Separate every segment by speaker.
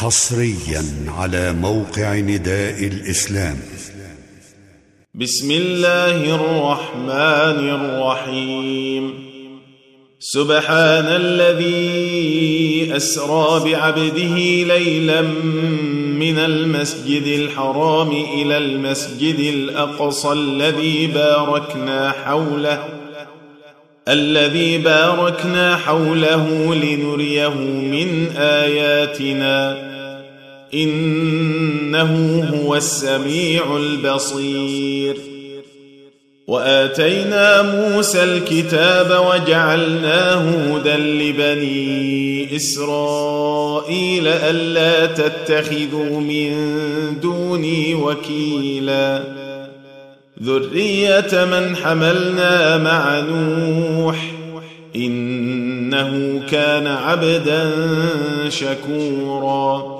Speaker 1: حصريا على موقع نداء الإسلام.
Speaker 2: بسم الله الرحمن الرحيم. سبحان الذي أسرى بعبده ليلا من المسجد الحرام إلى المسجد الأقصى الذي باركنا حوله الذي باركنا حوله لنريه من آياتنا. إنه هو السميع البصير. وآتينا موسى الكتاب وجعلناه هدى لبني إسرائيل ألا تتخذوا من دوني وكيلا. ذرية من حملنا مع نوح إنه كان عبدا شكورا.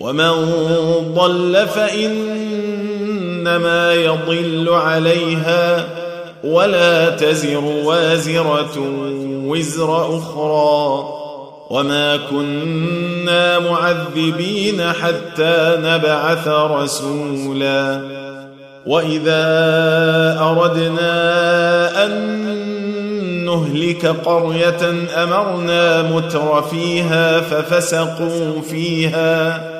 Speaker 2: ومن ضل فانما يضل عليها ولا تزر وازره وزر أخرى وما كنا معذبين حتى نبعث رسولا واذا اردنا ان نهلك قريه امرنا متر فيها ففسقوا فيها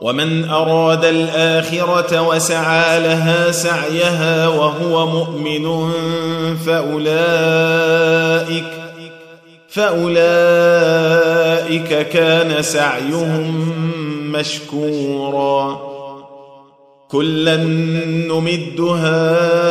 Speaker 2: ومن أراد الآخرة وسعى لها سعيها وهو مؤمن فأولئك فأولئك كان سعيهم مشكورا كلا نمد هؤلاء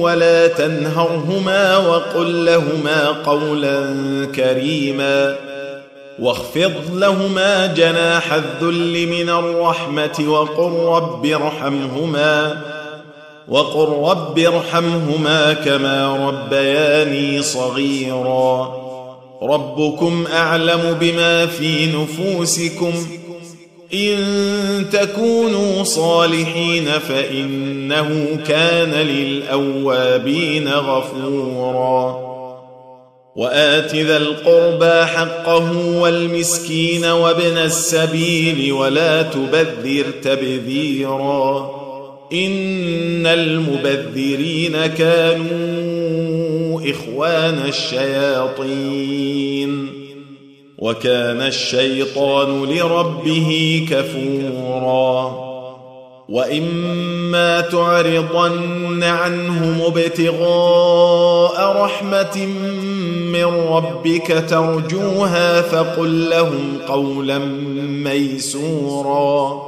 Speaker 2: ولا تنهرهما وقل لهما قولا كريما واخفض لهما جناح الذل من الرحمة وقل رب ارحمهما وقل رب ارحمهما كما ربياني صغيرا ربكم أعلم بما في نفوسكم إن تكونوا صالحين فإنه كان للأوابين غفورا. وآت ذا القربى حقه والمسكين وابن السبيل ولا تبذر تبذيرا. إن المبذرين كانوا إخوان الشياطين. وكان الشيطان لربه كفورا. وإما تعرضن عنهم ابتغاء رحمة من ربك ترجوها فقل لهم قولا ميسورا.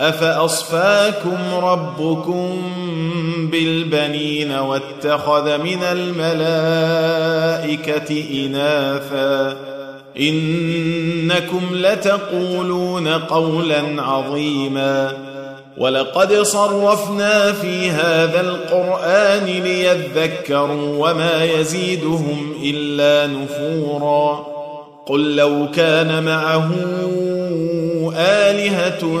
Speaker 2: افاصفاكم ربكم بالبنين واتخذ من الملائكه اناثا انكم لتقولون قولا عظيما ولقد صرفنا في هذا القران ليذكروا وما يزيدهم الا نفورا قل لو كان معه الهه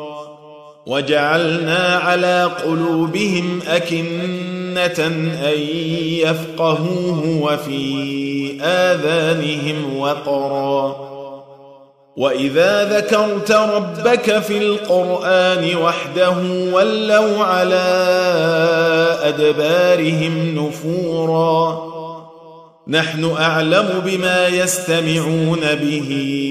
Speaker 2: وجعلنا على قلوبهم أكنة أن يفقهوه وفي آذانهم وقرا. وإذا ذكرت ربك في القرآن وحده ولوا على أدبارهم نفورا. نحن أعلم بما يستمعون به.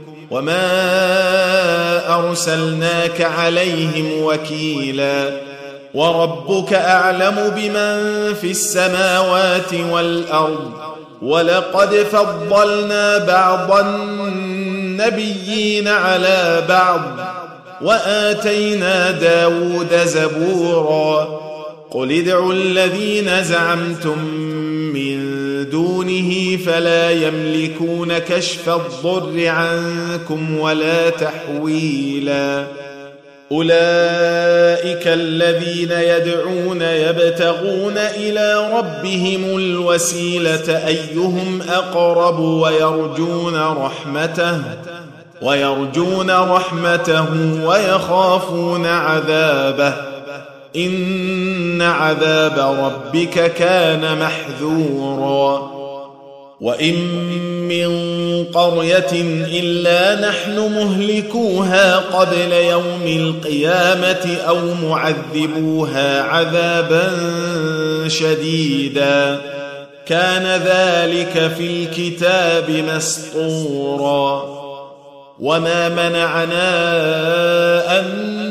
Speaker 2: وما ارسلناك عليهم وكيلا وربك اعلم بمن في السماوات والارض ولقد فضلنا بعض النبيين على بعض واتينا داود زبورا قل ادعوا الذين زعمتم دونه فلا يملكون كشف الضر عنكم ولا تحويلا. أولئك الذين يدعون يبتغون إلى ربهم الوسيلة أيهم أقرب ويرجون رحمته ويرجون رحمته ويخافون عذابه. إن عذاب ربك كان محذورا. وإن من قرية إلا نحن مهلكوها قبل يوم القيامة أو معذبوها عذابا شديدا. كان ذلك في الكتاب مسطورا. وما منعنا أن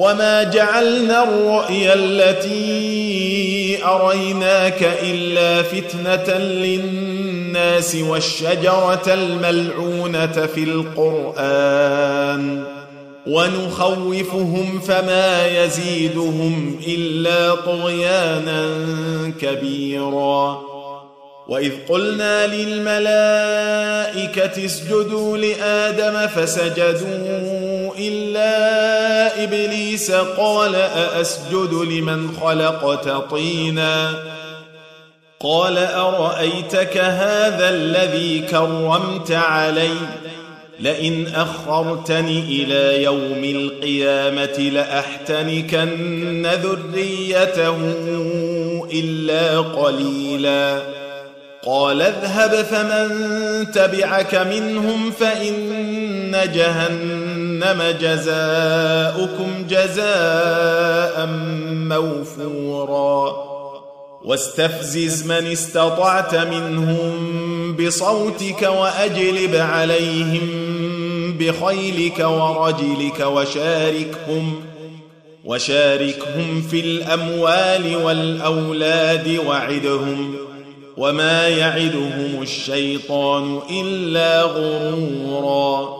Speaker 2: وما جعلنا الرؤيا التي اريناك الا فتنه للناس والشجره الملعونه في القران ونخوفهم فما يزيدهم الا طغيانا كبيرا واذ قلنا للملائكه اسجدوا لادم فسجدوا إلا إبليس قال أأسجد لمن خلقت طينا قال أرأيتك هذا الذي كرمت علي؟ لئن أخرتني إلى يوم القيامة لأحتنكن ذريته إلا قليلا. قال اذهب فمن تبعك منهم فإن جهنم جزاؤكم جزاء موفورا. واستفزز من استطعت منهم بصوتك وأجلب عليهم بخيلك ورجلك وشاركهم وشاركهم في الأموال والأولاد وعدهم. وما يعدهم الشيطان إلا غرورا.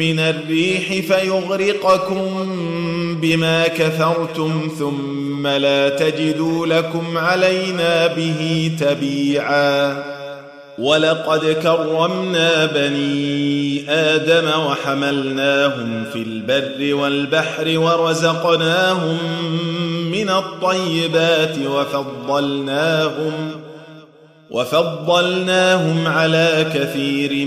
Speaker 2: من الريح فيغرقكم بما كفرتم ثم لا تجدوا لكم علينا به تبيعا. ولقد كرمنا بني آدم وحملناهم في البر والبحر ورزقناهم من الطيبات وفضلناهم وفضلناهم على كثير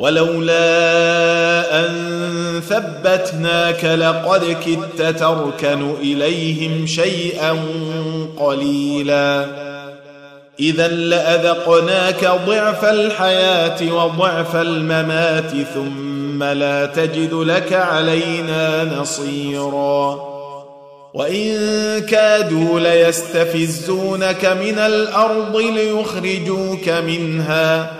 Speaker 2: ولولا أن ثبتناك لقد كدت تركن إليهم شيئا قليلا. إذا لأذقناك ضعف الحياة وضعف الممات ثم لا تجد لك علينا نصيرا. وإن كادوا ليستفزونك من الأرض ليخرجوك منها.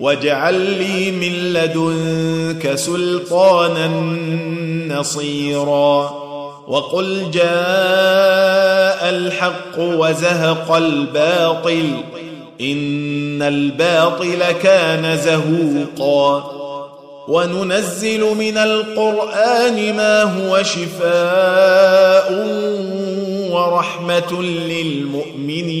Speaker 2: واجعل لي من لدنك سلطانا نصيرا. وقل جاء الحق وزهق الباطل إن الباطل كان زهوقا. وننزل من القرآن ما هو شفاء ورحمة للمؤمنين.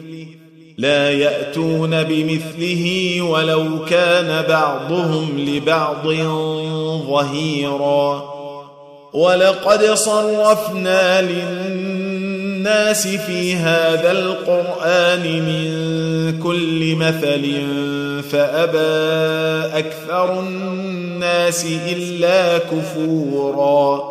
Speaker 2: لا يأتون بمثله ولو كان بعضهم لبعض ظهيرا. ولقد صرفنا للناس في هذا القرآن من كل مثل فأبى أكثر الناس إلا كفورا.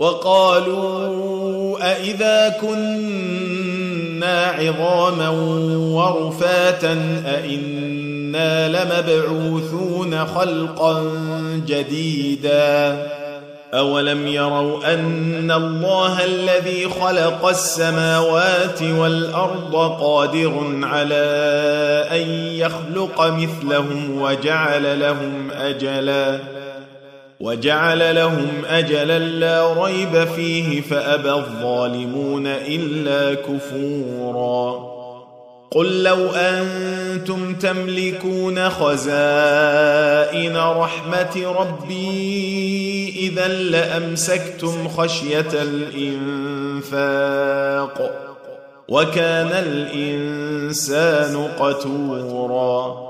Speaker 2: وقالوا أإذا كنا عظاما ورفاتا أإنا لمبعوثون خلقا جديدا أولم يروا أن الله الذي خلق السماوات والأرض قادر على أن يخلق مثلهم وجعل لهم أجلاً وجعل لهم أجلا لا ريب فيه فأبى الظالمون إلا كفورا. قل لو أنتم تملكون خزائن رحمة ربي إذا لأمسكتم خشية الإنفاق وكان الإنسان قتورا.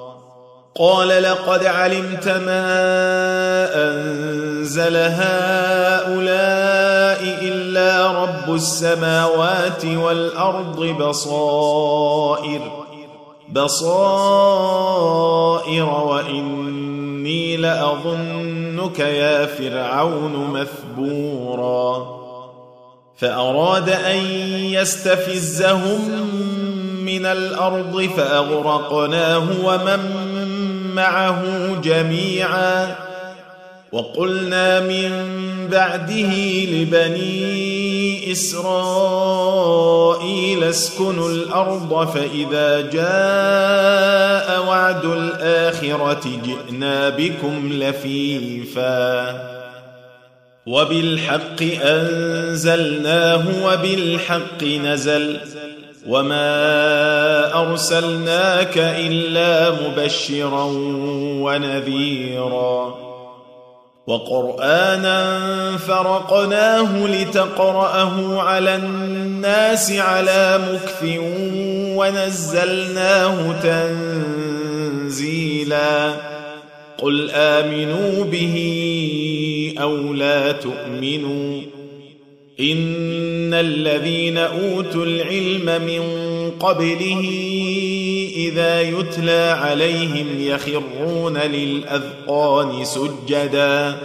Speaker 2: قال لقد علمت ما أنزل هؤلاء إلا رب السماوات والأرض بصائر بصائر وإني لأظنك يا فرعون مثبورا. فأراد أن يستفزهم من الأرض فأغرقناه ومن معه جميعا وقلنا من بعده لبني إسرائيل اسكنوا الأرض فإذا جاء وعد الآخرة جئنا بكم لفيفا وبالحق أنزلناه وبالحق نزل وما ارسلناك الا مبشرا ونذيرا وقرانا فرقناه لتقراه على الناس على مكث ونزلناه تنزيلا قل امنوا به أو لا تؤمنوا إن الذين أوتوا العلم من قبله إذا يتلى عليهم يخرون للأذقان سجدا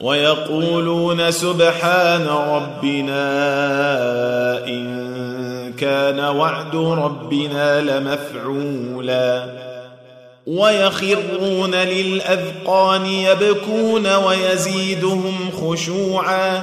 Speaker 2: ويقولون سبحان ربنا إن كان وعد ربنا لمفعولا ويخرون للأذقان يبكون ويزيدهم خشوعا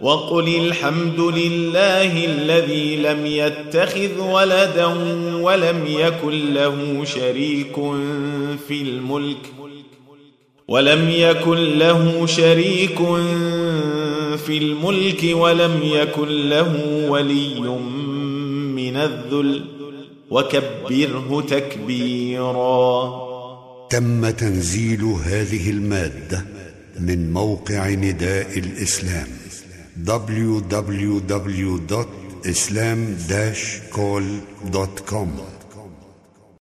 Speaker 2: وقل الحمد لله الذي لم يتخذ ولدا ولم يكن له شريك في الملك ولم يكن له شريك في الملك ولم يكن له ولي من الذل وكبره تكبيرا.
Speaker 1: تم تنزيل هذه المادة من موقع نداء الإسلام. www.islam-call.com